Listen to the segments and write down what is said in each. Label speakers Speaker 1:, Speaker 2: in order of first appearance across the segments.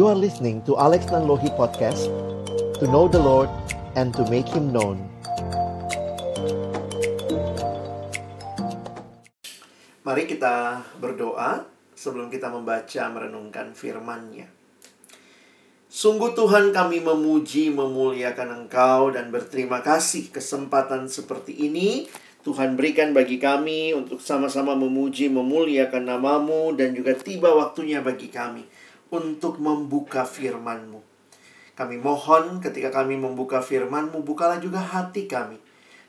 Speaker 1: You are listening to Alex Nanlohi Podcast To know the Lord and to make Him known
Speaker 2: Mari kita berdoa sebelum kita membaca merenungkan firman-Nya. Sungguh Tuhan kami memuji, memuliakan Engkau dan berterima kasih kesempatan seperti ini Tuhan berikan bagi kami untuk sama-sama memuji, memuliakan namamu dan juga tiba waktunya bagi kami untuk membuka firman-Mu. Kami mohon ketika kami membuka firman-Mu, bukalah juga hati kami.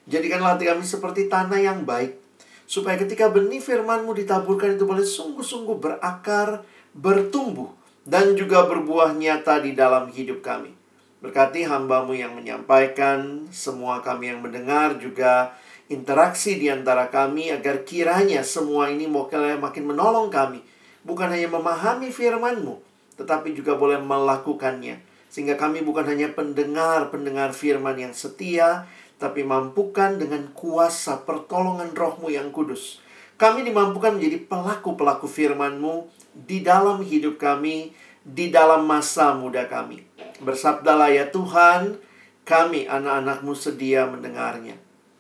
Speaker 2: Jadikanlah hati kami seperti tanah yang baik, supaya ketika benih firman-Mu ditaburkan itu boleh sungguh-sungguh berakar, bertumbuh, dan juga berbuah nyata di dalam hidup kami. Berkati hambamu yang menyampaikan, semua kami yang mendengar juga interaksi di antara kami agar kiranya semua ini makin menolong kami. Bukan hanya memahami firman-Mu, tetapi juga boleh melakukannya. Sehingga kami bukan hanya pendengar-pendengar firman yang setia, tapi mampukan dengan kuasa pertolongan rohmu yang kudus. Kami dimampukan menjadi pelaku-pelaku firman-Mu di dalam hidup kami, di dalam masa muda kami. Bersabdalah ya Tuhan, kami anak-anakmu sedia mendengarnya.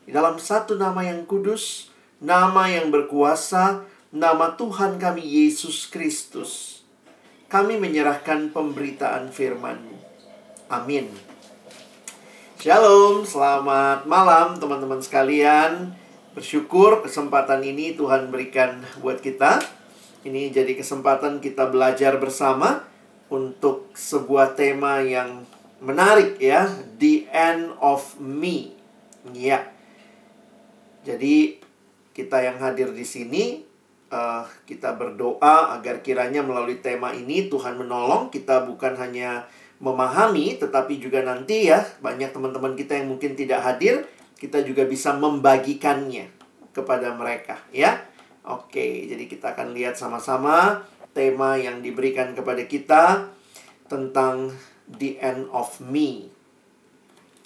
Speaker 2: Di dalam satu nama yang kudus, nama yang berkuasa, nama Tuhan kami Yesus Kristus kami menyerahkan pemberitaan firman-Mu. Amin. Shalom, selamat malam teman-teman sekalian. Bersyukur kesempatan ini Tuhan berikan buat kita. Ini jadi kesempatan kita belajar bersama untuk sebuah tema yang menarik ya, The End of Me. Ya. Jadi kita yang hadir di sini uh, kita berdoa agar kiranya melalui tema ini Tuhan menolong kita bukan hanya memahami tetapi juga nanti ya banyak teman-teman kita yang mungkin tidak hadir kita juga bisa membagikannya kepada mereka ya. Oke, jadi kita akan lihat sama-sama tema yang diberikan kepada kita tentang the end of me.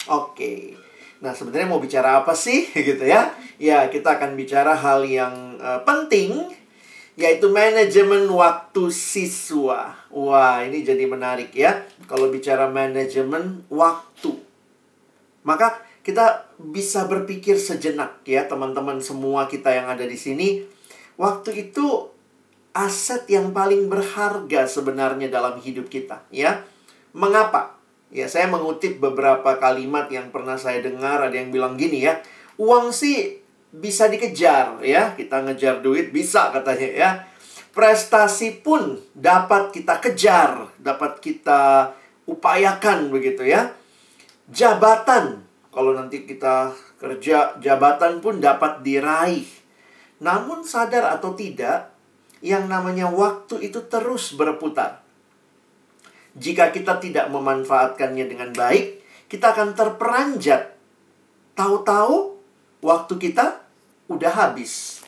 Speaker 2: Oke. Nah, sebenarnya mau bicara apa sih gitu ya? Ya, kita akan bicara hal yang uh, penting yaitu manajemen waktu siswa. Wah, ini jadi menarik ya. Kalau bicara manajemen waktu. Maka kita bisa berpikir sejenak ya, teman-teman semua kita yang ada di sini. Waktu itu aset yang paling berharga sebenarnya dalam hidup kita, ya. Mengapa? Ya, saya mengutip beberapa kalimat yang pernah saya dengar ada yang bilang gini ya. Uang sih bisa dikejar ya. Kita ngejar duit bisa katanya ya. Prestasi pun dapat kita kejar, dapat kita upayakan begitu ya. Jabatan, kalau nanti kita kerja, jabatan pun dapat diraih. Namun sadar atau tidak, yang namanya waktu itu terus berputar. Jika kita tidak memanfaatkannya dengan baik, kita akan terperanjat. Tahu-tahu waktu kita udah habis.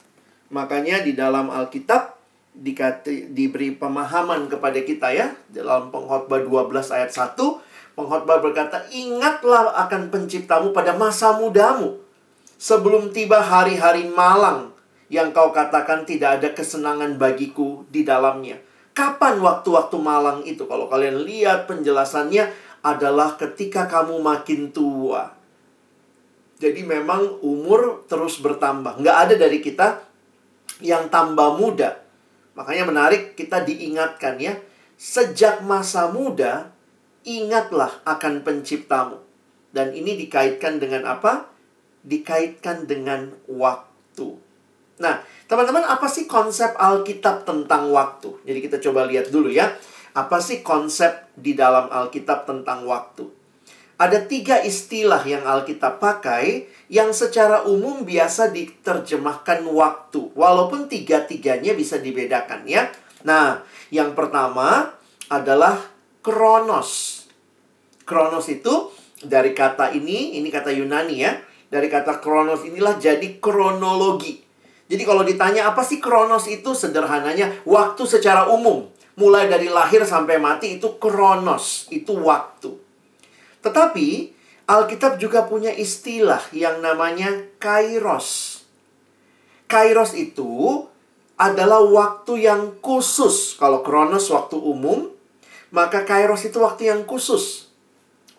Speaker 2: Makanya di dalam Alkitab dikati, diberi pemahaman kepada kita ya. Dalam pengkhotbah 12 ayat 1, pengkhotbah berkata, "Ingatlah akan penciptamu pada masa mudamu, sebelum tiba hari-hari malang yang kau katakan tidak ada kesenangan bagiku di dalamnya." Kapan waktu-waktu malang itu? Kalau kalian lihat penjelasannya adalah ketika kamu makin tua. Jadi memang umur terus bertambah. Nggak ada dari kita yang tambah muda. Makanya menarik kita diingatkan ya. Sejak masa muda, ingatlah akan penciptamu. Dan ini dikaitkan dengan apa? Dikaitkan dengan waktu. Nah, teman-teman, apa sih konsep Alkitab tentang waktu? Jadi kita coba lihat dulu ya. Apa sih konsep di dalam Alkitab tentang waktu? ada tiga istilah yang Alkitab pakai yang secara umum biasa diterjemahkan waktu. Walaupun tiga-tiganya bisa dibedakan ya. Nah, yang pertama adalah kronos. Kronos itu dari kata ini, ini kata Yunani ya. Dari kata kronos inilah jadi kronologi. Jadi kalau ditanya apa sih kronos itu sederhananya waktu secara umum. Mulai dari lahir sampai mati itu kronos, itu waktu. Tetapi Alkitab juga punya istilah yang namanya kairos. Kairos itu adalah waktu yang khusus. Kalau kronos waktu umum, Maka kairos itu waktu yang khusus.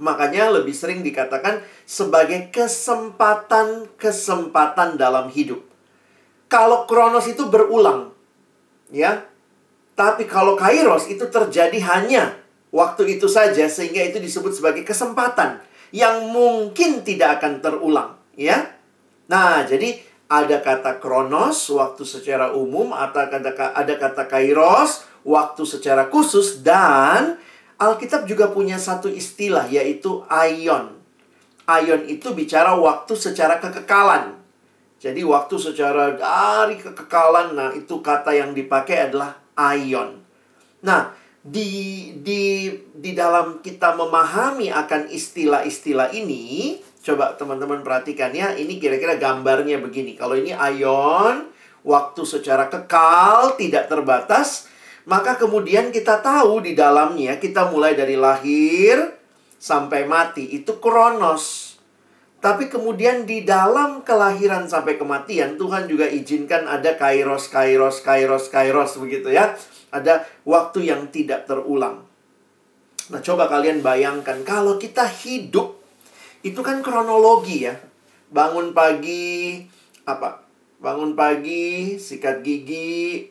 Speaker 2: Makanya lebih sering dikatakan sebagai kesempatan-kesempatan dalam hidup. Kalau kronos itu berulang, ya. Tapi kalau kairos itu terjadi hanya waktu itu saja sehingga itu disebut sebagai kesempatan yang mungkin tidak akan terulang, ya. Nah, jadi ada kata kronos waktu secara umum atau ada kata kairos waktu secara khusus dan Alkitab juga punya satu istilah yaitu aion. Aion itu bicara waktu secara kekekalan. Jadi waktu secara dari kekekalan, nah itu kata yang dipakai adalah aion. Nah, di di di dalam kita memahami akan istilah-istilah ini, coba teman-teman perhatikan ya, ini kira-kira gambarnya begini. Kalau ini aion, waktu secara kekal tidak terbatas, maka kemudian kita tahu di dalamnya kita mulai dari lahir sampai mati itu kronos. Tapi kemudian di dalam kelahiran sampai kematian Tuhan juga izinkan ada kairos, kairos, kairos, kairos begitu ya. Ada waktu yang tidak terulang. Nah, coba kalian bayangkan kalau kita hidup itu kan kronologi ya. Bangun pagi apa? Bangun pagi, sikat gigi,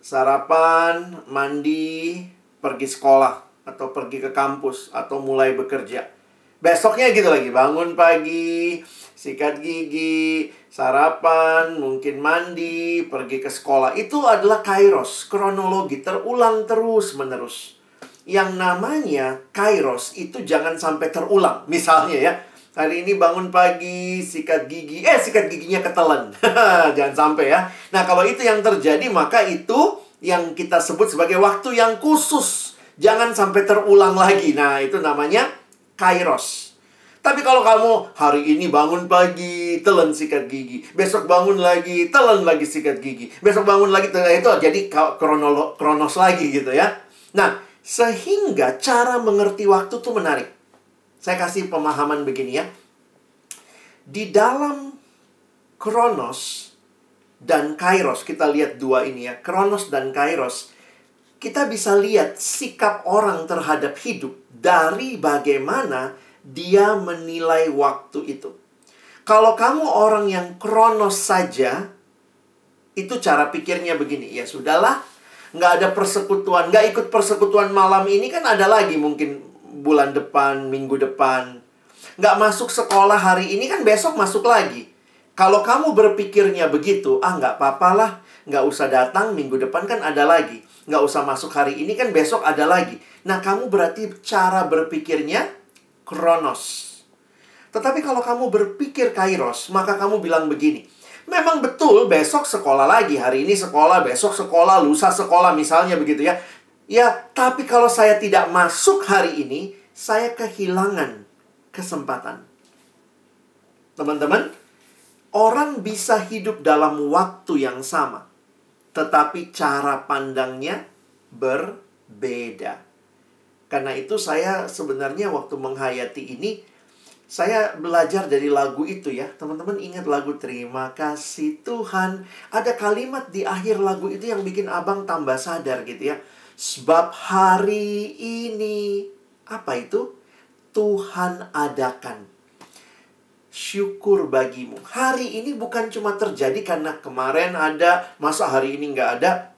Speaker 2: sarapan, mandi, pergi sekolah atau pergi ke kampus atau mulai bekerja. Besoknya gitu lagi, bangun pagi, sikat gigi, sarapan, mungkin mandi, pergi ke sekolah. Itu adalah kairos, kronologi, terulang terus-menerus. Yang namanya kairos itu jangan sampai terulang. Misalnya ya, hari ini bangun pagi, sikat gigi, eh sikat giginya ketelan. jangan sampai ya. Nah, kalau itu yang terjadi, maka itu yang kita sebut sebagai waktu yang khusus. Jangan sampai terulang lagi. Nah, itu namanya kairos. Tapi kalau kamu hari ini bangun pagi, telan sikat gigi. Besok bangun lagi, telan lagi sikat gigi. Besok bangun lagi, telan itu jadi kronolo, kronos lagi gitu ya. Nah, sehingga cara mengerti waktu itu menarik. Saya kasih pemahaman begini ya. Di dalam kronos, dan kairos. Kita lihat dua ini ya, kronos dan kairos. Kita bisa lihat sikap orang terhadap hidup dari bagaimana dia menilai waktu itu. Kalau kamu orang yang kronos saja, itu cara pikirnya begini, ya sudahlah, nggak ada persekutuan, nggak ikut persekutuan malam ini kan ada lagi mungkin bulan depan, minggu depan. Nggak masuk sekolah hari ini kan besok masuk lagi. Kalau kamu berpikirnya begitu, ah nggak apa lah, nggak usah datang minggu depan kan ada lagi. Nggak usah masuk hari ini kan besok ada lagi. Nah, kamu berarti cara berpikirnya kronos. Tetapi kalau kamu berpikir kairos, maka kamu bilang begini. Memang betul besok sekolah lagi, hari ini sekolah, besok sekolah, lusa sekolah misalnya begitu ya. Ya, tapi kalau saya tidak masuk hari ini, saya kehilangan kesempatan. Teman-teman, Orang bisa hidup dalam waktu yang sama, tetapi cara pandangnya berbeda. Karena itu saya sebenarnya waktu menghayati ini saya belajar dari lagu itu ya. Teman-teman ingat lagu Terima kasih Tuhan. Ada kalimat di akhir lagu itu yang bikin Abang tambah sadar gitu ya. Sebab hari ini apa itu? Tuhan adakan syukur bagimu. Hari ini bukan cuma terjadi karena kemarin ada, masa hari ini nggak ada.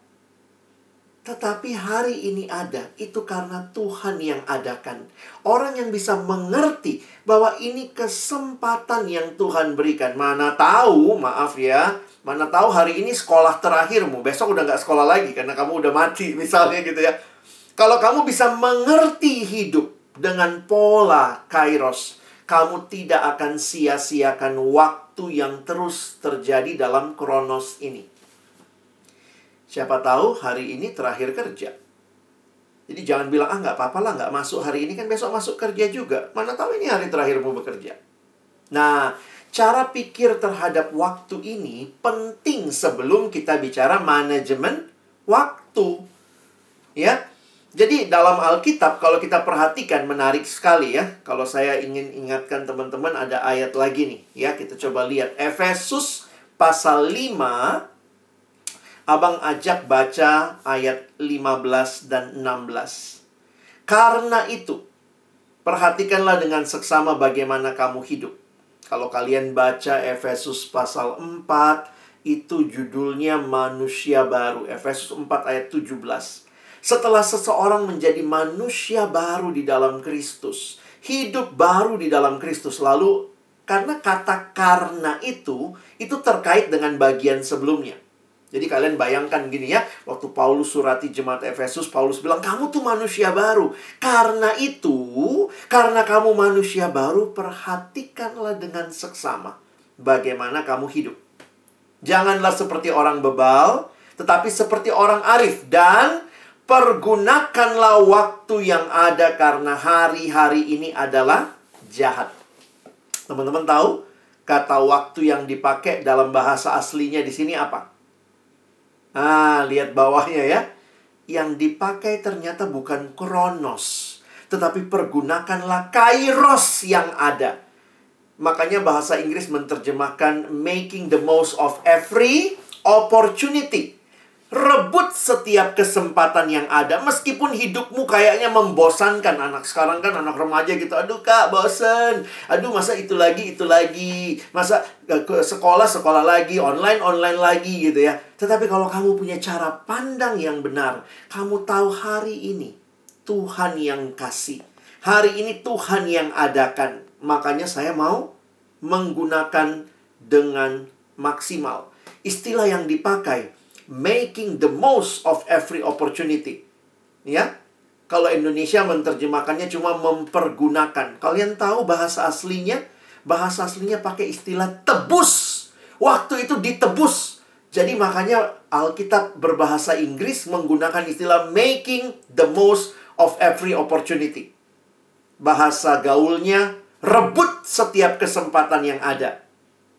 Speaker 2: Tetapi hari ini ada, itu karena Tuhan yang adakan. Orang yang bisa mengerti bahwa ini kesempatan yang Tuhan berikan. Mana tahu, maaf ya, mana tahu hari ini sekolah terakhirmu. Besok udah nggak sekolah lagi karena kamu udah mati, misalnya gitu ya. Kalau kamu bisa mengerti hidup dengan pola kairos, kamu tidak akan sia-siakan waktu yang terus terjadi dalam kronos ini. Siapa tahu hari ini terakhir kerja. Jadi jangan bilang, ah nggak apa-apa lah, nggak masuk hari ini kan besok masuk kerja juga. Mana tahu ini hari terakhirmu bekerja. Nah, cara pikir terhadap waktu ini penting sebelum kita bicara manajemen waktu. Ya, jadi dalam Alkitab kalau kita perhatikan menarik sekali ya. Kalau saya ingin ingatkan teman-teman ada ayat lagi nih ya. Kita coba lihat Efesus pasal 5 Abang ajak baca ayat 15 dan 16. Karena itu, perhatikanlah dengan seksama bagaimana kamu hidup. Kalau kalian baca Efesus pasal 4, itu judulnya manusia baru. Efesus 4 ayat 17. Setelah seseorang menjadi manusia baru di dalam Kristus, hidup baru di dalam Kristus, lalu karena kata karena itu, itu terkait dengan bagian sebelumnya. Jadi kalian bayangkan gini ya, waktu Paulus surati jemaat Efesus, Paulus bilang, kamu tuh manusia baru. Karena itu, karena kamu manusia baru, perhatikanlah dengan seksama bagaimana kamu hidup. Janganlah seperti orang bebal, tetapi seperti orang arif. Dan pergunakanlah waktu yang ada karena hari-hari ini adalah jahat. Teman-teman tahu, kata waktu yang dipakai dalam bahasa aslinya di sini apa? Ah, lihat bawahnya ya. Yang dipakai ternyata bukan kronos, tetapi pergunakanlah kairos yang ada. Makanya bahasa Inggris menerjemahkan making the most of every opportunity. Rebut setiap kesempatan yang ada Meskipun hidupmu kayaknya membosankan. Anak sekarang kan anak remaja gitu. Aduh kak bosen. Aduh masa itu lagi itu lagi. Masa ke sekolah sekolah lagi Online online lagi gitu ya. Tetapi kalau kamu punya cara pandang yang benar Kamu tahu hari ini Tuhan yang kasih. Hari ini Tuhan yang adakan. Makanya saya mau menggunakan dengan maksimal. Istilah yang dipakai making the most of every opportunity. Ya. Kalau Indonesia menerjemahkannya cuma mempergunakan. Kalian tahu bahasa aslinya? Bahasa aslinya pakai istilah tebus. Waktu itu ditebus. Jadi makanya Alkitab berbahasa Inggris menggunakan istilah making the most of every opportunity. Bahasa gaulnya rebut setiap kesempatan yang ada.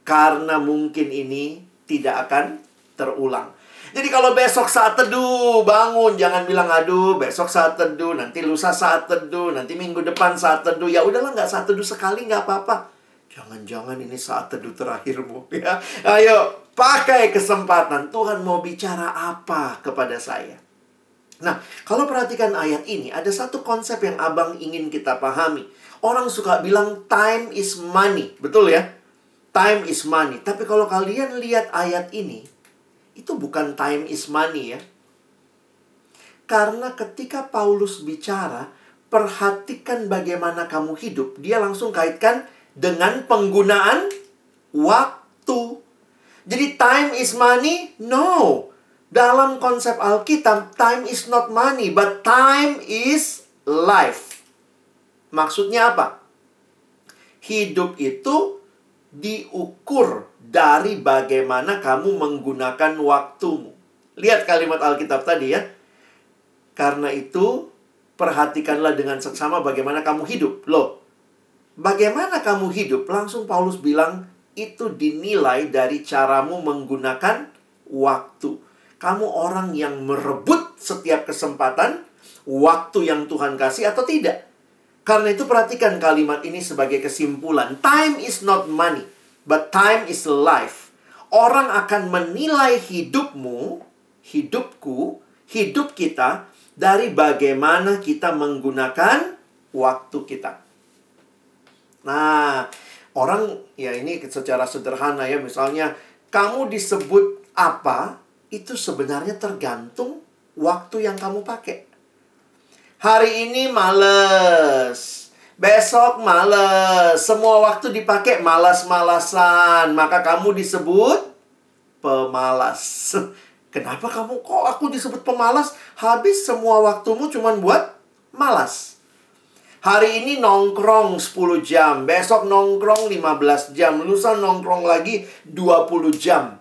Speaker 2: Karena mungkin ini tidak akan terulang. Jadi kalau besok saat teduh, bangun jangan bilang aduh besok saat teduh, nanti lusa saat teduh, nanti minggu depan saat teduh. Ya udahlah nggak saat teduh sekali nggak apa-apa. Jangan-jangan ini saat teduh terakhirmu ya. Ayo pakai kesempatan. Tuhan mau bicara apa kepada saya? Nah, kalau perhatikan ayat ini, ada satu konsep yang abang ingin kita pahami. Orang suka bilang time is money. Betul ya? Time is money. Tapi kalau kalian lihat ayat ini, itu bukan time is money ya. Karena ketika Paulus bicara, perhatikan bagaimana kamu hidup, dia langsung kaitkan dengan penggunaan waktu. Jadi time is money? No. Dalam konsep Alkitab, time is not money, but time is life. Maksudnya apa? Hidup itu diukur dari bagaimana kamu menggunakan waktumu. Lihat kalimat Alkitab tadi ya. Karena itu, perhatikanlah dengan seksama bagaimana kamu hidup. Loh, bagaimana kamu hidup? Langsung Paulus bilang, itu dinilai dari caramu menggunakan waktu. Kamu orang yang merebut setiap kesempatan, waktu yang Tuhan kasih atau tidak. Karena itu perhatikan kalimat ini sebagai kesimpulan. Time is not money. But time is life. Orang akan menilai hidupmu, hidupku, hidup kita dari bagaimana kita menggunakan waktu kita. Nah, orang ya ini secara sederhana ya, misalnya kamu disebut apa, itu sebenarnya tergantung waktu yang kamu pakai. Hari ini males, Besok males. Semua waktu dipakai malas-malasan. Maka kamu disebut pemalas. Kenapa kamu kok aku disebut pemalas? Habis semua waktumu cuma buat malas. Hari ini nongkrong 10 jam, besok nongkrong 15 jam, lusa nongkrong lagi 20 jam.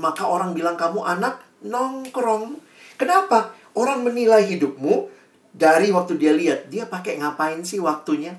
Speaker 2: Maka orang bilang kamu anak nongkrong. Kenapa? Orang menilai hidupmu dari waktu dia lihat, dia pakai ngapain sih waktunya?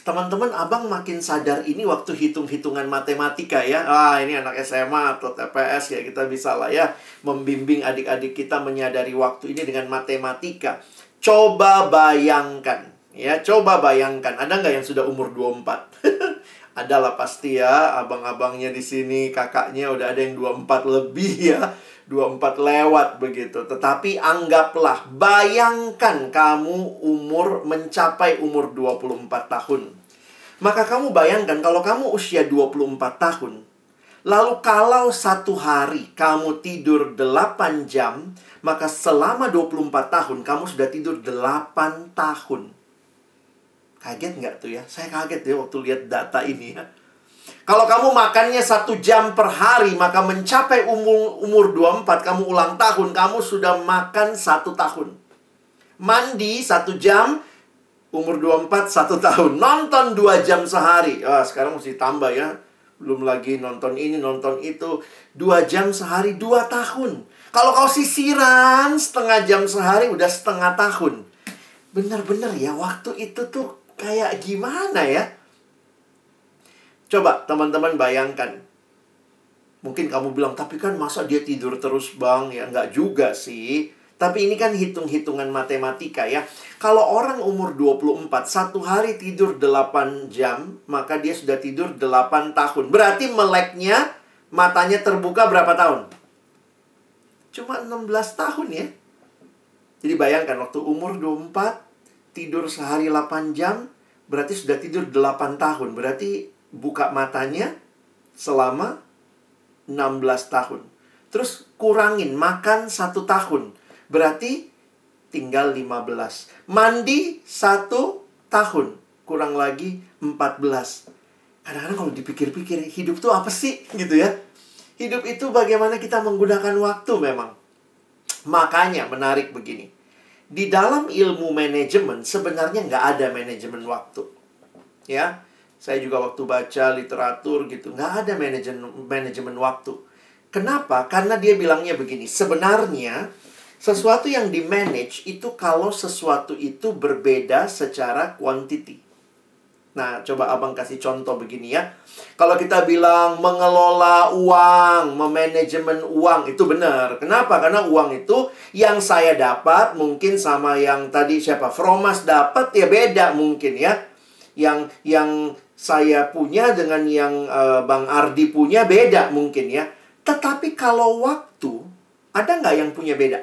Speaker 2: Teman-teman, abang makin sadar ini waktu hitung-hitungan matematika ya. Ah, ini anak SMA atau TPS ya, kita bisa lah ya. Membimbing adik-adik kita menyadari waktu ini dengan matematika. Coba bayangkan, ya. Coba bayangkan, ada nggak yang sudah umur 24? Adalah pasti ya, abang-abangnya di sini, kakaknya udah ada yang 24 lebih ya. 24 lewat begitu. Tetapi anggaplah, bayangkan kamu umur mencapai umur 24 tahun. Maka kamu bayangkan kalau kamu usia 24 tahun, lalu kalau satu hari kamu tidur 8 jam, maka selama 24 tahun kamu sudah tidur 8 tahun. Kaget nggak tuh ya? Saya kaget ya waktu lihat data ini ya. Kalau kamu makannya satu jam per hari, maka mencapai umur, umur 24, kamu ulang tahun, kamu sudah makan satu tahun. Mandi satu jam, umur 24, satu tahun. Nonton dua jam sehari. Ah, sekarang mesti tambah ya. Belum lagi nonton ini, nonton itu. Dua jam sehari, dua tahun. Kalau kau sisiran setengah jam sehari, udah setengah tahun. Bener-bener ya, waktu itu tuh kayak gimana ya? Coba teman-teman bayangkan. Mungkin kamu bilang, tapi kan masa dia tidur terus bang? Ya nggak juga sih. Tapi ini kan hitung-hitungan matematika ya. Kalau orang umur 24, satu hari tidur 8 jam, maka dia sudah tidur 8 tahun. Berarti meleknya, matanya terbuka berapa tahun? Cuma 16 tahun ya. Jadi bayangkan, waktu umur 24, tidur sehari 8 jam, berarti sudah tidur 8 tahun. Berarti buka matanya selama 16 tahun. Terus kurangin makan satu tahun. Berarti tinggal 15. Mandi satu tahun. Kurang lagi 14. Kadang-kadang kalau dipikir-pikir, hidup tuh apa sih? Gitu ya. Hidup itu bagaimana kita menggunakan waktu memang. Makanya menarik begini. Di dalam ilmu manajemen sebenarnya nggak ada manajemen waktu. Ya, saya juga waktu baca literatur gitu, nggak ada manajemen manajemen waktu. Kenapa? Karena dia bilangnya begini, sebenarnya sesuatu yang di manage itu kalau sesuatu itu berbeda secara quantity. Nah, coba abang kasih contoh begini ya. Kalau kita bilang mengelola uang, memanajemen uang, itu benar. Kenapa? Karena uang itu yang saya dapat mungkin sama yang tadi siapa? Fromas dapat ya beda mungkin ya. Yang yang saya punya dengan yang uh, Bang Ardi punya beda mungkin ya. Tetapi kalau waktu, ada nggak yang punya beda?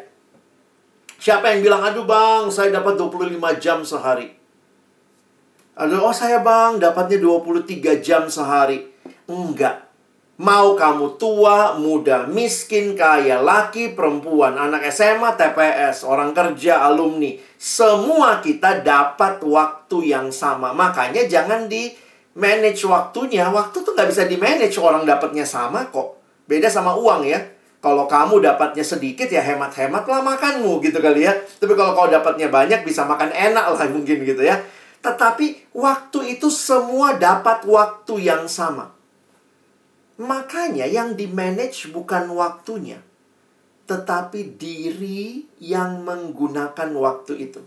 Speaker 2: Siapa yang bilang, aduh bang, saya dapat 25 jam sehari. Aduh, oh saya bang, dapatnya 23 jam sehari. Enggak. Mau kamu tua, muda, miskin, kaya, laki, perempuan, anak SMA, TPS, orang kerja, alumni. Semua kita dapat waktu yang sama. Makanya jangan di manage waktunya. Waktu tuh nggak bisa di manage. Orang dapatnya sama kok. Beda sama uang ya. Kalau kamu dapatnya sedikit ya hemat-hemat lah makanmu gitu kali ya. Tapi kalau kau dapatnya banyak bisa makan enak lah mungkin gitu ya. Tetapi waktu itu semua dapat waktu yang sama. Makanya yang di manage bukan waktunya. Tetapi diri yang menggunakan waktu itu.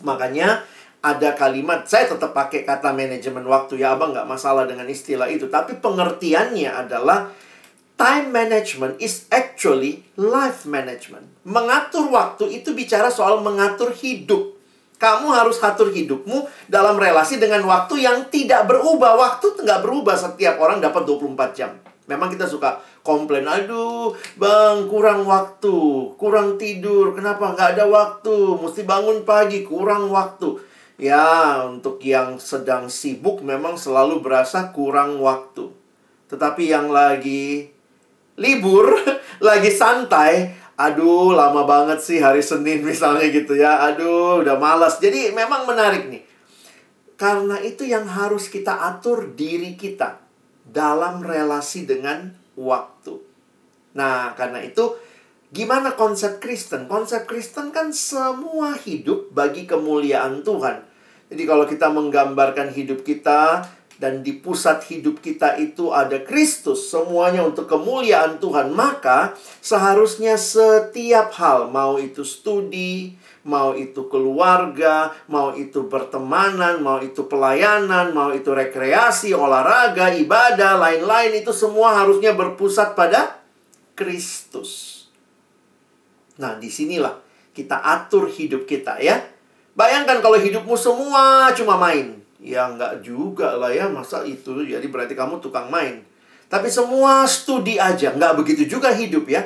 Speaker 2: Makanya ada kalimat, saya tetap pakai kata manajemen waktu ya abang nggak masalah dengan istilah itu. Tapi pengertiannya adalah Time management is actually life management. Mengatur waktu itu bicara soal mengatur hidup. Kamu harus atur hidupmu dalam relasi dengan waktu yang tidak berubah. Waktu nggak berubah setiap orang dapat 24 jam. Memang kita suka komplain, aduh bang kurang waktu, kurang tidur, kenapa nggak ada waktu, mesti bangun pagi, kurang waktu. Ya, untuk yang sedang sibuk memang selalu berasa kurang waktu. Tetapi yang lagi libur, lagi santai, aduh lama banget sih hari Senin misalnya gitu ya. Aduh, udah malas. Jadi memang menarik nih. Karena itu yang harus kita atur diri kita dalam relasi dengan waktu. Nah, karena itu gimana konsep Kristen? Konsep Kristen kan semua hidup bagi kemuliaan Tuhan. Jadi kalau kita menggambarkan hidup kita dan di pusat hidup kita itu ada Kristus, semuanya untuk kemuliaan Tuhan, maka seharusnya setiap hal, mau itu studi, mau itu keluarga, mau itu pertemanan, mau itu pelayanan, mau itu rekreasi, olahraga, ibadah, lain-lain, itu semua harusnya berpusat pada Kristus. Nah, di sinilah kita atur hidup kita ya. Bayangkan kalau hidupmu semua cuma main Ya nggak juga lah ya, masa itu jadi berarti kamu tukang main. Tapi semua studi aja, nggak begitu juga hidup ya.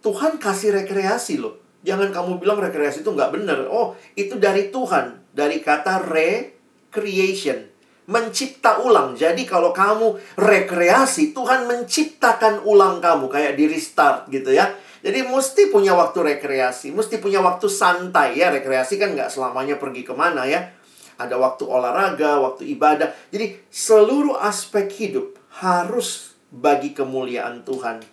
Speaker 2: Tuhan kasih rekreasi loh. Jangan kamu bilang rekreasi itu nggak benar. Oh, itu dari Tuhan. Dari kata recreation. Mencipta ulang. Jadi kalau kamu rekreasi, Tuhan menciptakan ulang kamu. Kayak di restart gitu ya. Jadi mesti punya waktu rekreasi. Mesti punya waktu santai ya. Rekreasi kan nggak selamanya pergi ke mana ya. Ada waktu olahraga, waktu ibadah. Jadi seluruh aspek hidup harus bagi kemuliaan Tuhan.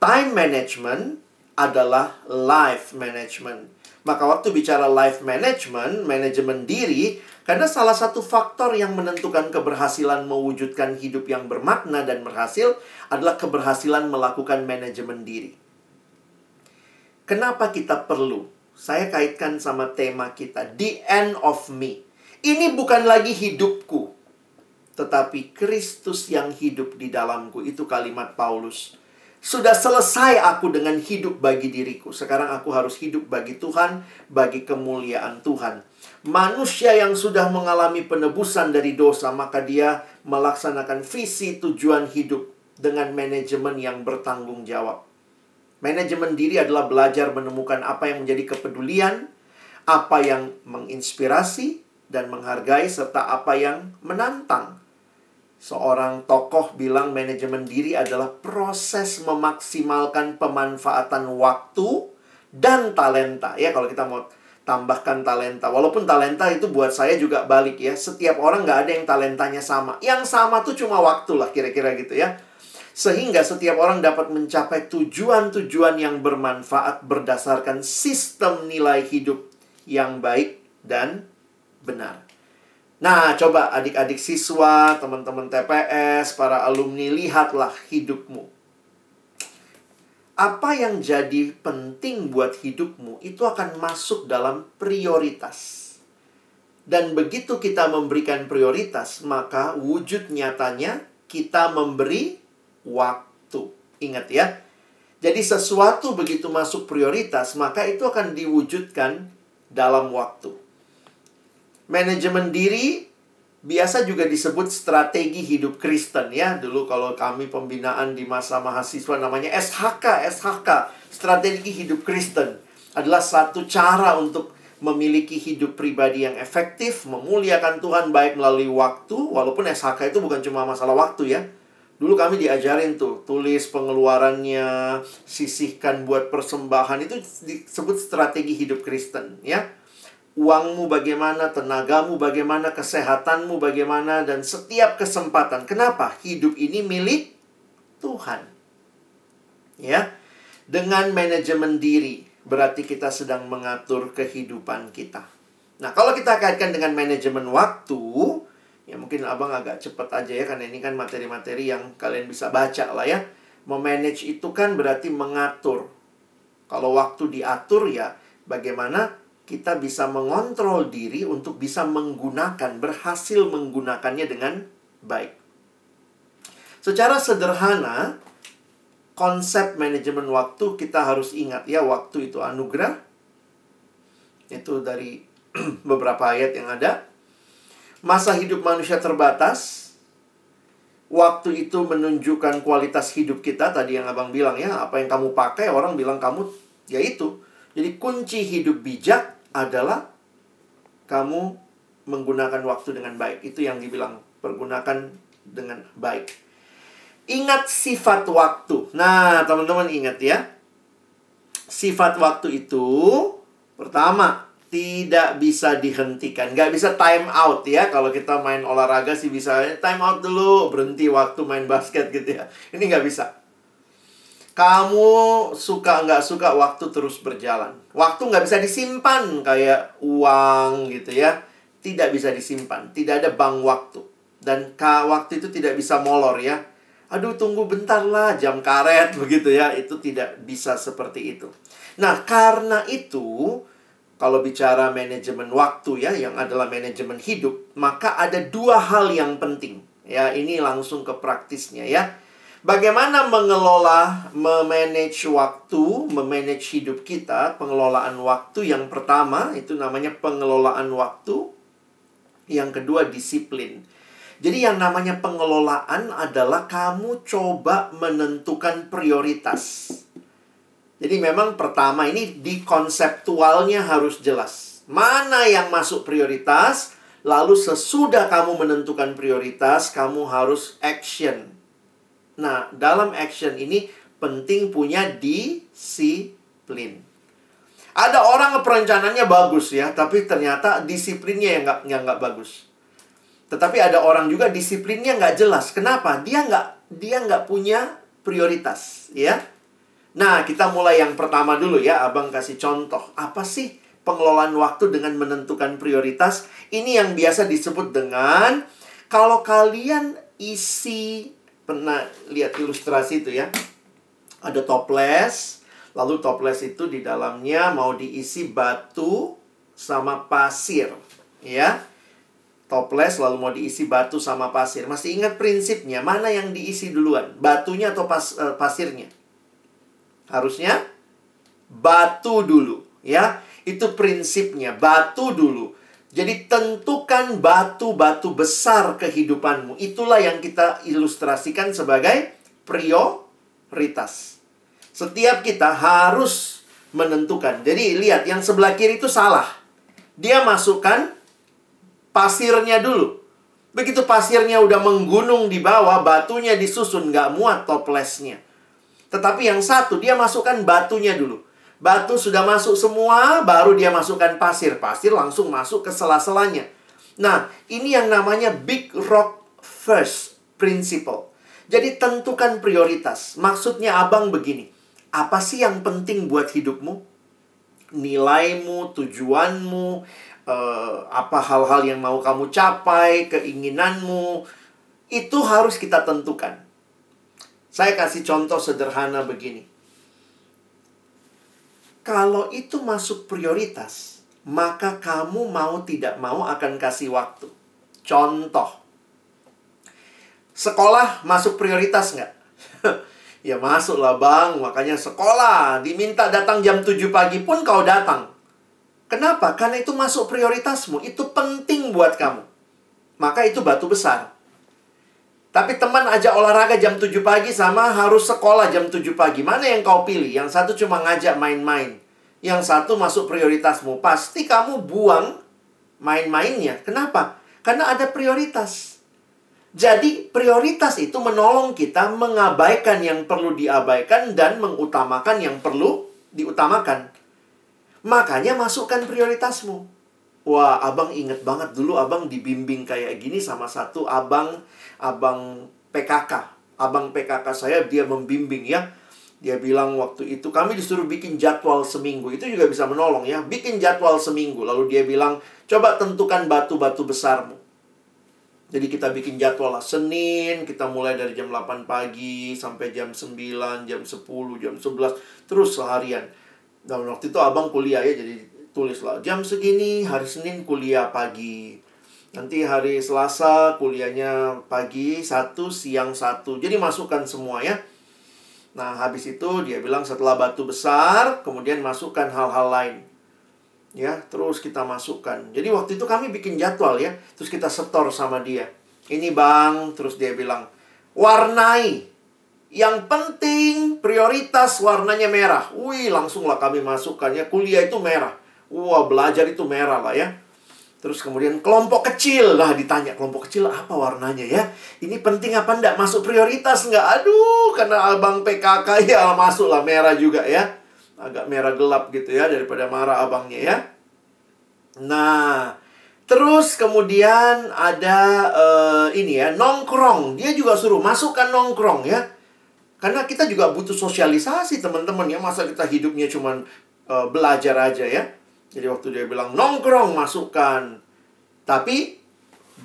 Speaker 2: Time management adalah life management. Maka waktu bicara life management, manajemen diri, karena salah satu faktor yang menentukan keberhasilan mewujudkan hidup yang bermakna dan berhasil adalah keberhasilan melakukan manajemen diri. Kenapa kita perlu? Saya kaitkan sama tema kita, the end of me. Ini bukan lagi hidupku, tetapi Kristus yang hidup di dalamku. Itu kalimat Paulus. Sudah selesai aku dengan hidup bagi diriku. Sekarang aku harus hidup bagi Tuhan, bagi kemuliaan Tuhan. Manusia yang sudah mengalami penebusan dari dosa, maka dia melaksanakan visi tujuan hidup dengan manajemen yang bertanggung jawab. Manajemen diri adalah belajar menemukan apa yang menjadi kepedulian, apa yang menginspirasi dan menghargai, serta apa yang menantang seorang tokoh bilang manajemen diri adalah proses memaksimalkan pemanfaatan waktu dan talenta. Ya, kalau kita mau tambahkan talenta. Walaupun talenta itu buat saya juga balik ya. Setiap orang nggak ada yang talentanya sama. Yang sama tuh cuma waktu lah kira-kira gitu ya. Sehingga setiap orang dapat mencapai tujuan-tujuan yang bermanfaat berdasarkan sistem nilai hidup yang baik dan benar. Nah, coba adik-adik siswa, teman-teman TPS, para alumni, lihatlah hidupmu. Apa yang jadi penting buat hidupmu itu akan masuk dalam prioritas. Dan begitu kita memberikan prioritas, maka wujud nyatanya kita memberi waktu. Ingat ya. Jadi sesuatu begitu masuk prioritas, maka itu akan diwujudkan dalam waktu. Manajemen diri biasa juga disebut strategi hidup Kristen ya. Dulu kalau kami pembinaan di masa mahasiswa namanya SHK, SHK, strategi hidup Kristen adalah satu cara untuk memiliki hidup pribadi yang efektif, memuliakan Tuhan baik melalui waktu, walaupun SHK itu bukan cuma masalah waktu ya. Dulu kami diajarin tuh, tulis pengeluarannya, sisihkan buat persembahan, itu disebut strategi hidup Kristen ya uangmu bagaimana, tenagamu bagaimana, kesehatanmu bagaimana, dan setiap kesempatan. Kenapa? Hidup ini milik Tuhan. Ya, dengan manajemen diri berarti kita sedang mengatur kehidupan kita. Nah, kalau kita kaitkan dengan manajemen waktu, ya mungkin abang agak cepat aja ya, karena ini kan materi-materi yang kalian bisa baca lah ya. Memanage itu kan berarti mengatur. Kalau waktu diatur ya, bagaimana kita bisa mengontrol diri untuk bisa menggunakan, berhasil menggunakannya dengan baik. Secara sederhana, konsep manajemen waktu kita harus ingat ya, waktu itu anugerah. Itu dari beberapa ayat yang ada. Masa hidup manusia terbatas. Waktu itu menunjukkan kualitas hidup kita tadi yang Abang bilang ya, apa yang kamu pakai orang bilang kamu ya itu jadi kunci hidup bijak adalah kamu menggunakan waktu dengan baik. Itu yang dibilang pergunakan dengan baik. Ingat sifat waktu. Nah, teman-teman ingat ya. Sifat waktu itu pertama tidak bisa dihentikan, nggak bisa time out ya. Kalau kita main olahraga sih bisa time out dulu, berhenti waktu main basket gitu ya. Ini nggak bisa. Kamu suka nggak suka waktu terus berjalan. Waktu nggak bisa disimpan kayak uang gitu ya. Tidak bisa disimpan. Tidak ada bank waktu. Dan waktu itu tidak bisa molor ya. Aduh tunggu bentar lah jam karet begitu ya. Itu tidak bisa seperti itu. Nah karena itu kalau bicara manajemen waktu ya yang adalah manajemen hidup maka ada dua hal yang penting ya ini langsung ke praktisnya ya Bagaimana mengelola, memanage waktu, memanage hidup kita, pengelolaan waktu yang pertama itu namanya pengelolaan waktu. Yang kedua disiplin. Jadi yang namanya pengelolaan adalah kamu coba menentukan prioritas. Jadi memang pertama ini di konseptualnya harus jelas. Mana yang masuk prioritas, lalu sesudah kamu menentukan prioritas, kamu harus action. Nah, dalam action ini penting punya disiplin. Ada orang perencanaannya bagus ya, tapi ternyata disiplinnya yang nggak yang nggak bagus. Tetapi ada orang juga disiplinnya nggak jelas. Kenapa? Dia nggak dia nggak punya prioritas, ya. Nah, kita mulai yang pertama dulu ya. Abang kasih contoh. Apa sih pengelolaan waktu dengan menentukan prioritas? Ini yang biasa disebut dengan kalau kalian isi pernah lihat ilustrasi itu ya. Ada toples, lalu toples itu di dalamnya mau diisi batu sama pasir, ya. Toples lalu mau diisi batu sama pasir. Masih ingat prinsipnya? Mana yang diisi duluan? Batunya atau pas, uh, pasirnya? Harusnya batu dulu, ya. Itu prinsipnya, batu dulu. Jadi tentukan batu-batu besar kehidupanmu. Itulah yang kita ilustrasikan sebagai prioritas. Setiap kita harus menentukan. Jadi lihat yang sebelah kiri itu salah. Dia masukkan pasirnya dulu. Begitu pasirnya udah menggunung di bawah, batunya disusun, nggak muat toplesnya. Tetapi yang satu, dia masukkan batunya dulu. Batu sudah masuk semua, baru dia masukkan pasir. Pasir langsung masuk ke sela-selanya. Nah, ini yang namanya Big Rock First Principle. Jadi tentukan prioritas. Maksudnya abang begini. Apa sih yang penting buat hidupmu? Nilaimu, tujuanmu, eh, apa hal-hal yang mau kamu capai, keinginanmu. Itu harus kita tentukan. Saya kasih contoh sederhana begini kalau itu masuk prioritas, maka kamu mau tidak mau akan kasih waktu. Contoh, sekolah masuk prioritas nggak? ya masuk lah bang, makanya sekolah diminta datang jam 7 pagi pun kau datang. Kenapa? Karena itu masuk prioritasmu, itu penting buat kamu. Maka itu batu besar. Tapi teman ajak olahraga jam 7 pagi sama harus sekolah jam 7 pagi. Mana yang kau pilih? Yang satu cuma ngajak main-main. Yang satu masuk prioritasmu. Pasti kamu buang main-mainnya. Kenapa? Karena ada prioritas. Jadi prioritas itu menolong kita mengabaikan yang perlu diabaikan dan mengutamakan yang perlu diutamakan. Makanya masukkan prioritasmu. Wah, abang inget banget dulu abang dibimbing kayak gini sama satu abang abang PKK. Abang PKK saya dia membimbing ya. Dia bilang waktu itu kami disuruh bikin jadwal seminggu. Itu juga bisa menolong ya. Bikin jadwal seminggu. Lalu dia bilang, coba tentukan batu-batu besarmu. Jadi kita bikin jadwal lah. Senin kita mulai dari jam 8 pagi sampai jam 9, jam 10, jam 11. Terus seharian. Dan waktu itu abang kuliah ya. Jadi tulis lah. Jam segini hari Senin kuliah pagi Nanti hari Selasa kuliahnya pagi satu, siang satu. Jadi masukkan semua ya. Nah, habis itu dia bilang setelah batu besar, kemudian masukkan hal-hal lain. Ya, terus kita masukkan. Jadi waktu itu kami bikin jadwal ya. Terus kita setor sama dia. Ini bang, terus dia bilang, warnai. Yang penting prioritas warnanya merah. Wih, langsunglah kami masukkan ya. Kuliah itu merah. Wah, belajar itu merah lah ya. Terus kemudian kelompok kecil. Lah ditanya kelompok kecil apa warnanya ya? Ini penting apa enggak? Masuk prioritas enggak? Aduh, karena abang PKK ya masuk lah merah juga ya. Agak merah gelap gitu ya daripada marah abangnya ya. Nah, terus kemudian ada uh, ini ya, nongkrong. Dia juga suruh masukkan nongkrong ya. Karena kita juga butuh sosialisasi teman-teman ya. Masa kita hidupnya cuman uh, belajar aja ya. Jadi waktu dia bilang nongkrong masukkan. Tapi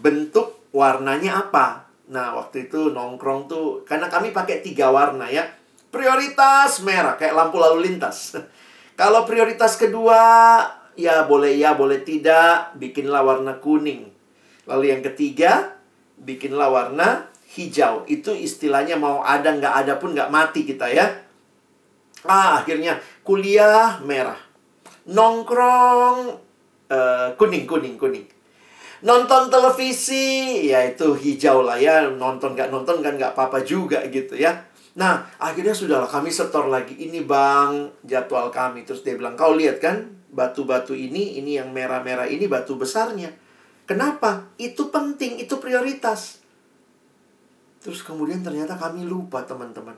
Speaker 2: bentuk warnanya apa? Nah, waktu itu nongkrong tuh karena kami pakai tiga warna ya. Prioritas merah kayak lampu lalu lintas. Kalau prioritas kedua ya boleh ya boleh tidak bikinlah warna kuning. Lalu yang ketiga bikinlah warna hijau. Itu istilahnya mau ada nggak ada pun nggak mati kita ya. Ah, akhirnya kuliah merah nongkrong uh, kuning kuning kuning nonton televisi ya itu hijau lah ya nonton nggak nonton kan nggak apa-apa juga gitu ya Nah, akhirnya sudahlah kami setor lagi. Ini bang, jadwal kami. Terus dia bilang, kau lihat kan, batu-batu ini, ini yang merah-merah ini batu besarnya. Kenapa? Itu penting, itu prioritas. Terus kemudian ternyata kami lupa teman-teman.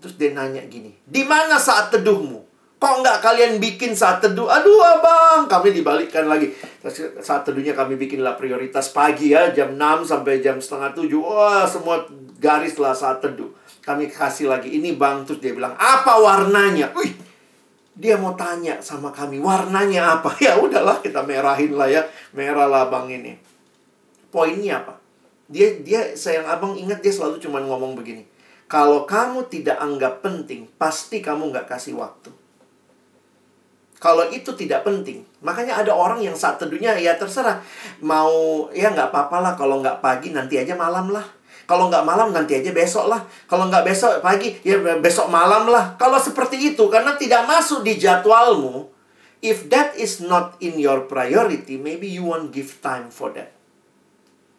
Speaker 2: Terus dia nanya gini, di mana saat teduhmu? Kok nggak kalian bikin saat teduh? Aduh abang, kami dibalikkan lagi. Saat teduhnya kami bikinlah prioritas pagi ya, jam 6 sampai jam setengah 7. Wah, semua garis lah saat teduh. Kami kasih lagi, ini bang. Terus dia bilang, apa warnanya? Wih, dia mau tanya sama kami, warnanya apa? Ya udahlah, kita merahin lah ya. Merah lah bang ini. Poinnya apa? Dia, dia sayang abang ingat dia selalu cuma ngomong begini. Kalau kamu tidak anggap penting, pasti kamu nggak kasih waktu. Kalau itu tidak penting, makanya ada orang yang saat teduhnya ya terserah mau ya nggak apa-apa lah kalau nggak pagi nanti aja malam lah. Kalau nggak malam nanti aja besok lah. Kalau nggak besok pagi ya besok malam lah. Kalau seperti itu karena tidak masuk di jadwalmu, if that is not in your priority, maybe you won't give time for that.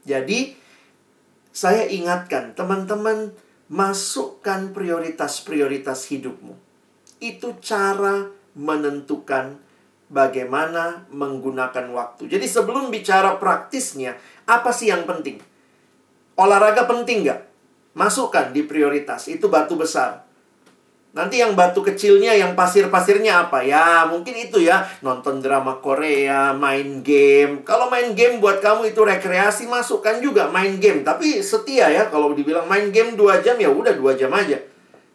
Speaker 2: Jadi saya ingatkan teman-teman masukkan prioritas-prioritas hidupmu. Itu cara menentukan bagaimana menggunakan waktu. Jadi sebelum bicara praktisnya, apa sih yang penting? Olahraga penting nggak? Masukkan di prioritas. Itu batu besar. Nanti yang batu kecilnya, yang pasir-pasirnya apa? Ya, mungkin itu ya. Nonton drama Korea, main game. Kalau main game buat kamu itu rekreasi, masukkan juga main game. Tapi setia ya, kalau dibilang main game 2 jam, ya udah 2 jam aja.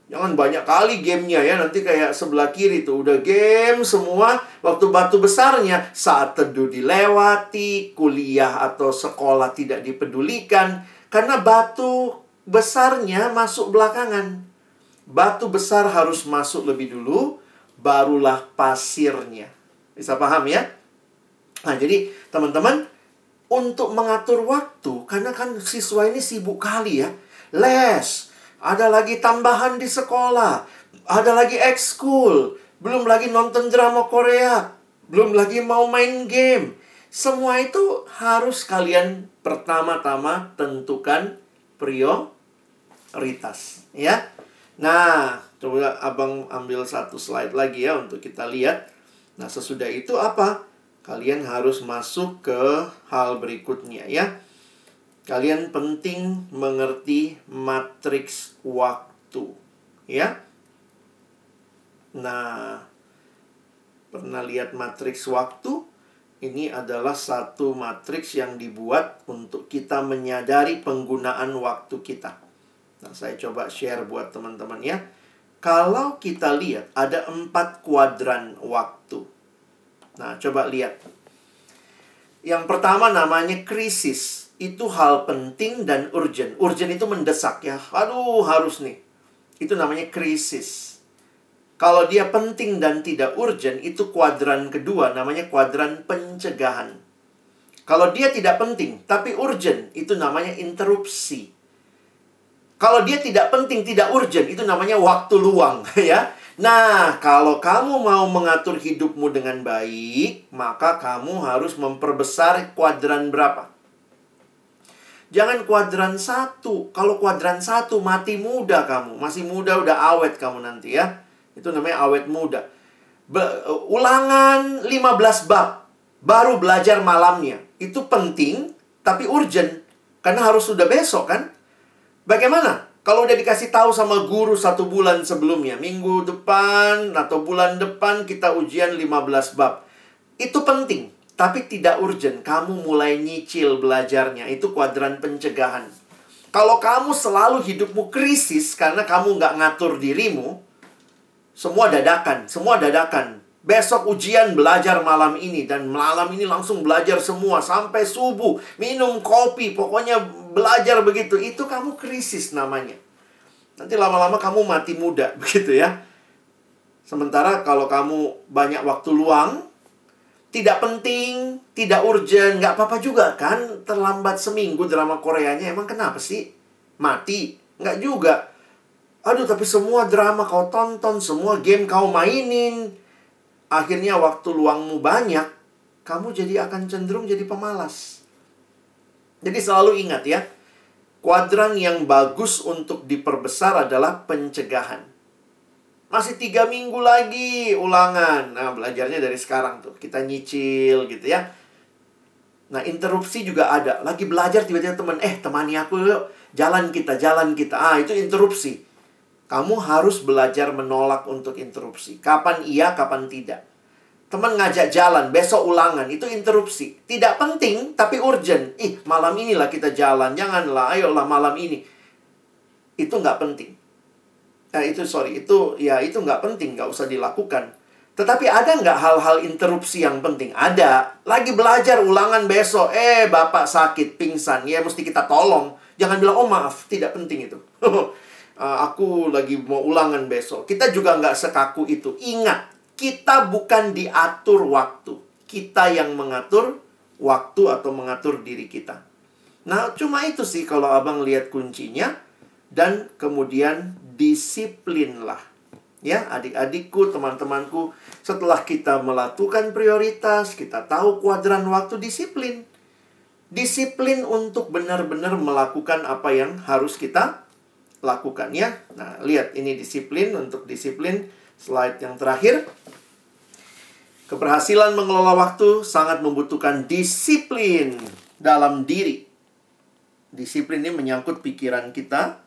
Speaker 2: Jangan banyak kali gamenya ya, nanti kayak sebelah kiri tuh udah game semua. Waktu batu besarnya saat teduh dilewati, kuliah atau sekolah tidak dipedulikan. Karena batu besarnya masuk belakangan. Batu besar harus masuk lebih dulu, barulah pasirnya. Bisa paham ya? Nah, jadi teman-teman, untuk mengatur waktu, karena kan siswa ini sibuk kali ya. Les, ada lagi tambahan di sekolah, ada lagi ekskul, belum lagi nonton drama Korea, belum lagi mau main game. Semua itu harus kalian pertama-tama tentukan prioritas, ya. Nah, coba Abang ambil satu slide lagi ya untuk kita lihat. Nah, sesudah itu apa? Kalian harus masuk ke hal berikutnya ya kalian penting mengerti matriks waktu, ya. Nah, pernah lihat matriks waktu? Ini adalah satu matriks yang dibuat untuk kita menyadari penggunaan waktu kita. Nah, saya coba share buat teman-teman ya. Kalau kita lihat ada empat kuadran waktu. Nah, coba lihat. Yang pertama namanya krisis itu hal penting dan urgent. Urgent itu mendesak ya. Aduh, harus nih. Itu namanya krisis. Kalau dia penting dan tidak urgent, itu kuadran kedua, namanya kuadran pencegahan. Kalau dia tidak penting, tapi urgent, itu namanya interupsi. Kalau dia tidak penting, tidak urgent, itu namanya waktu luang, ya. Nah, kalau kamu mau mengatur hidupmu dengan baik, maka kamu harus memperbesar kuadran berapa? Jangan kuadran satu. Kalau kuadran satu mati muda kamu. Masih muda udah awet kamu nanti ya. Itu namanya awet muda. Be ulangan 15 bab. Baru belajar malamnya. Itu penting tapi urgent. Karena harus sudah besok kan. Bagaimana? Kalau udah dikasih tahu sama guru satu bulan sebelumnya, minggu depan atau bulan depan kita ujian 15 bab. Itu penting tapi tidak urgent. Kamu mulai nyicil belajarnya. Itu kuadran pencegahan. Kalau kamu selalu hidupmu krisis karena kamu nggak ngatur dirimu, semua dadakan, semua dadakan. Besok ujian belajar malam ini dan malam ini langsung belajar semua sampai subuh, minum kopi, pokoknya belajar begitu. Itu kamu krisis namanya. Nanti lama-lama kamu mati muda begitu ya. Sementara kalau kamu banyak waktu luang, tidak penting, tidak urgent, nggak apa-apa juga kan terlambat seminggu drama Koreanya emang kenapa sih mati? Nggak juga. Aduh tapi semua drama kau tonton, semua game kau mainin, akhirnya waktu luangmu banyak, kamu jadi akan cenderung jadi pemalas. Jadi selalu ingat ya, Kuadran yang bagus untuk diperbesar adalah pencegahan. Masih tiga minggu lagi ulangan. Nah, belajarnya dari sekarang tuh. Kita nyicil gitu ya. Nah, interupsi juga ada. Lagi belajar tiba-tiba teman, eh temani aku yuk. Jalan kita, jalan kita. Ah, itu interupsi. Kamu harus belajar menolak untuk interupsi. Kapan iya, kapan tidak. Teman ngajak jalan, besok ulangan. Itu interupsi. Tidak penting, tapi urgent. Ih, malam inilah kita jalan. Janganlah, ayolah malam ini. Itu nggak penting. Nah, itu sorry, itu ya itu nggak penting, nggak usah dilakukan. Tetapi ada nggak hal-hal interupsi yang penting? Ada. Lagi belajar ulangan besok, eh bapak sakit, pingsan, ya mesti kita tolong. Jangan bilang, oh maaf, tidak penting itu. Ah, aku lagi mau ulangan besok. Kita juga nggak sekaku itu. Ingat, kita bukan diatur waktu. Kita yang mengatur waktu atau mengatur diri kita. Nah, cuma itu sih kalau abang lihat kuncinya. Dan kemudian disiplinlah. Ya, adik-adikku, teman-temanku, setelah kita melakukan prioritas, kita tahu kuadran waktu disiplin. Disiplin untuk benar-benar melakukan apa yang harus kita lakukan ya. Nah, lihat ini disiplin untuk disiplin slide yang terakhir. Keberhasilan mengelola waktu sangat membutuhkan disiplin dalam diri. Disiplin ini menyangkut pikiran kita,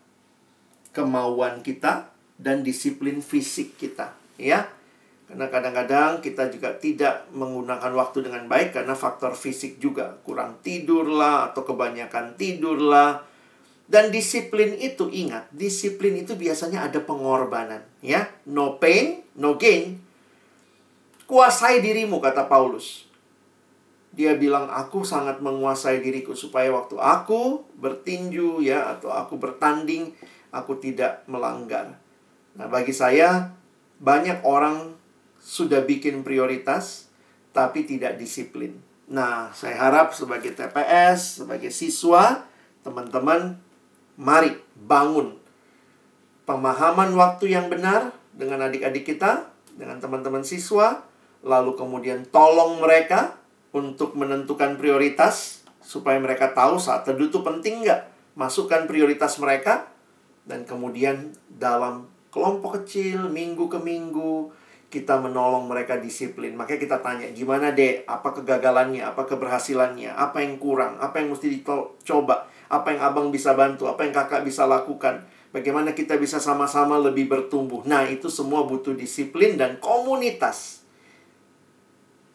Speaker 2: kemauan kita, dan disiplin fisik kita, ya. Karena kadang-kadang kita juga tidak menggunakan waktu dengan baik karena faktor fisik juga. Kurang tidur lah atau kebanyakan tidur lah dan disiplin itu ingat, disiplin itu biasanya ada pengorbanan, ya. No pain, no gain. Kuasai dirimu kata Paulus. Dia bilang aku sangat menguasai diriku supaya waktu aku bertinju ya atau aku bertanding aku tidak melanggar. Nah, bagi saya banyak orang sudah bikin prioritas tapi tidak disiplin. Nah, saya harap sebagai TPS, sebagai siswa, teman-teman Mari bangun pemahaman waktu yang benar dengan adik-adik kita, dengan teman-teman siswa, lalu kemudian tolong mereka untuk menentukan prioritas supaya mereka tahu saat teduh itu penting nggak. Masukkan prioritas mereka dan kemudian dalam kelompok kecil minggu ke minggu kita menolong mereka disiplin. Makanya kita tanya, gimana dek? Apa kegagalannya? Apa keberhasilannya? Apa yang kurang? Apa yang mesti dicoba? Apa yang abang bisa bantu? Apa yang kakak bisa lakukan? Bagaimana kita bisa sama-sama lebih bertumbuh? Nah, itu semua butuh disiplin dan komunitas.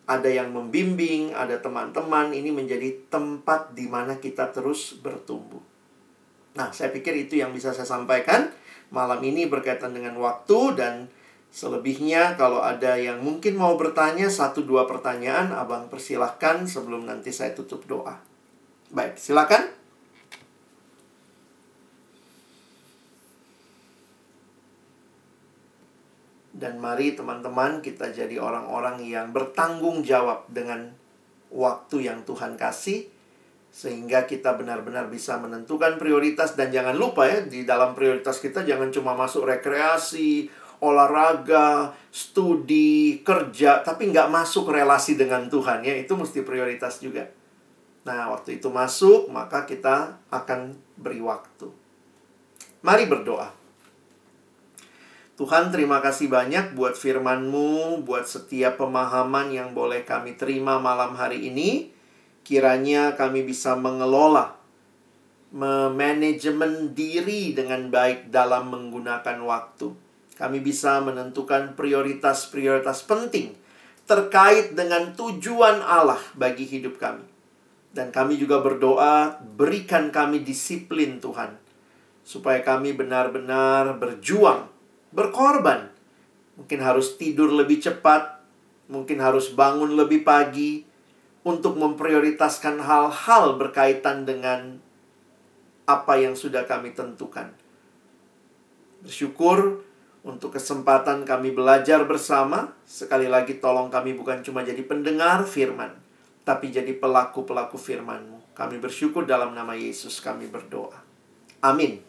Speaker 2: Ada yang membimbing, ada teman-teman. Ini menjadi tempat di mana kita terus bertumbuh. Nah, saya pikir itu yang bisa saya sampaikan malam ini berkaitan dengan waktu dan selebihnya kalau ada yang mungkin mau bertanya satu dua pertanyaan, abang persilahkan sebelum nanti saya tutup doa. Baik, silakan. Dan mari teman-teman kita jadi orang-orang yang bertanggung jawab dengan waktu yang Tuhan kasih sehingga kita benar-benar bisa menentukan prioritas dan jangan lupa ya di dalam prioritas kita jangan cuma masuk rekreasi, olahraga, studi, kerja tapi nggak masuk relasi dengan Tuhan ya itu mesti prioritas juga. Nah waktu itu masuk maka kita akan beri waktu. Mari berdoa. Tuhan terima kasih banyak buat firman-Mu, buat setiap pemahaman yang boleh kami terima malam hari ini. Kiranya kami bisa mengelola, memanajemen diri dengan baik dalam menggunakan waktu. Kami bisa menentukan prioritas-prioritas penting terkait dengan tujuan Allah bagi hidup kami. Dan kami juga berdoa, berikan kami disiplin Tuhan. Supaya kami benar-benar berjuang berkorban. Mungkin harus tidur lebih cepat, mungkin harus bangun lebih pagi untuk memprioritaskan hal-hal berkaitan dengan apa yang sudah kami tentukan. Bersyukur untuk kesempatan kami belajar bersama. Sekali lagi tolong kami bukan cuma jadi pendengar firman, tapi jadi pelaku-pelaku firman-Mu. Kami bersyukur dalam nama Yesus kami berdoa. Amin.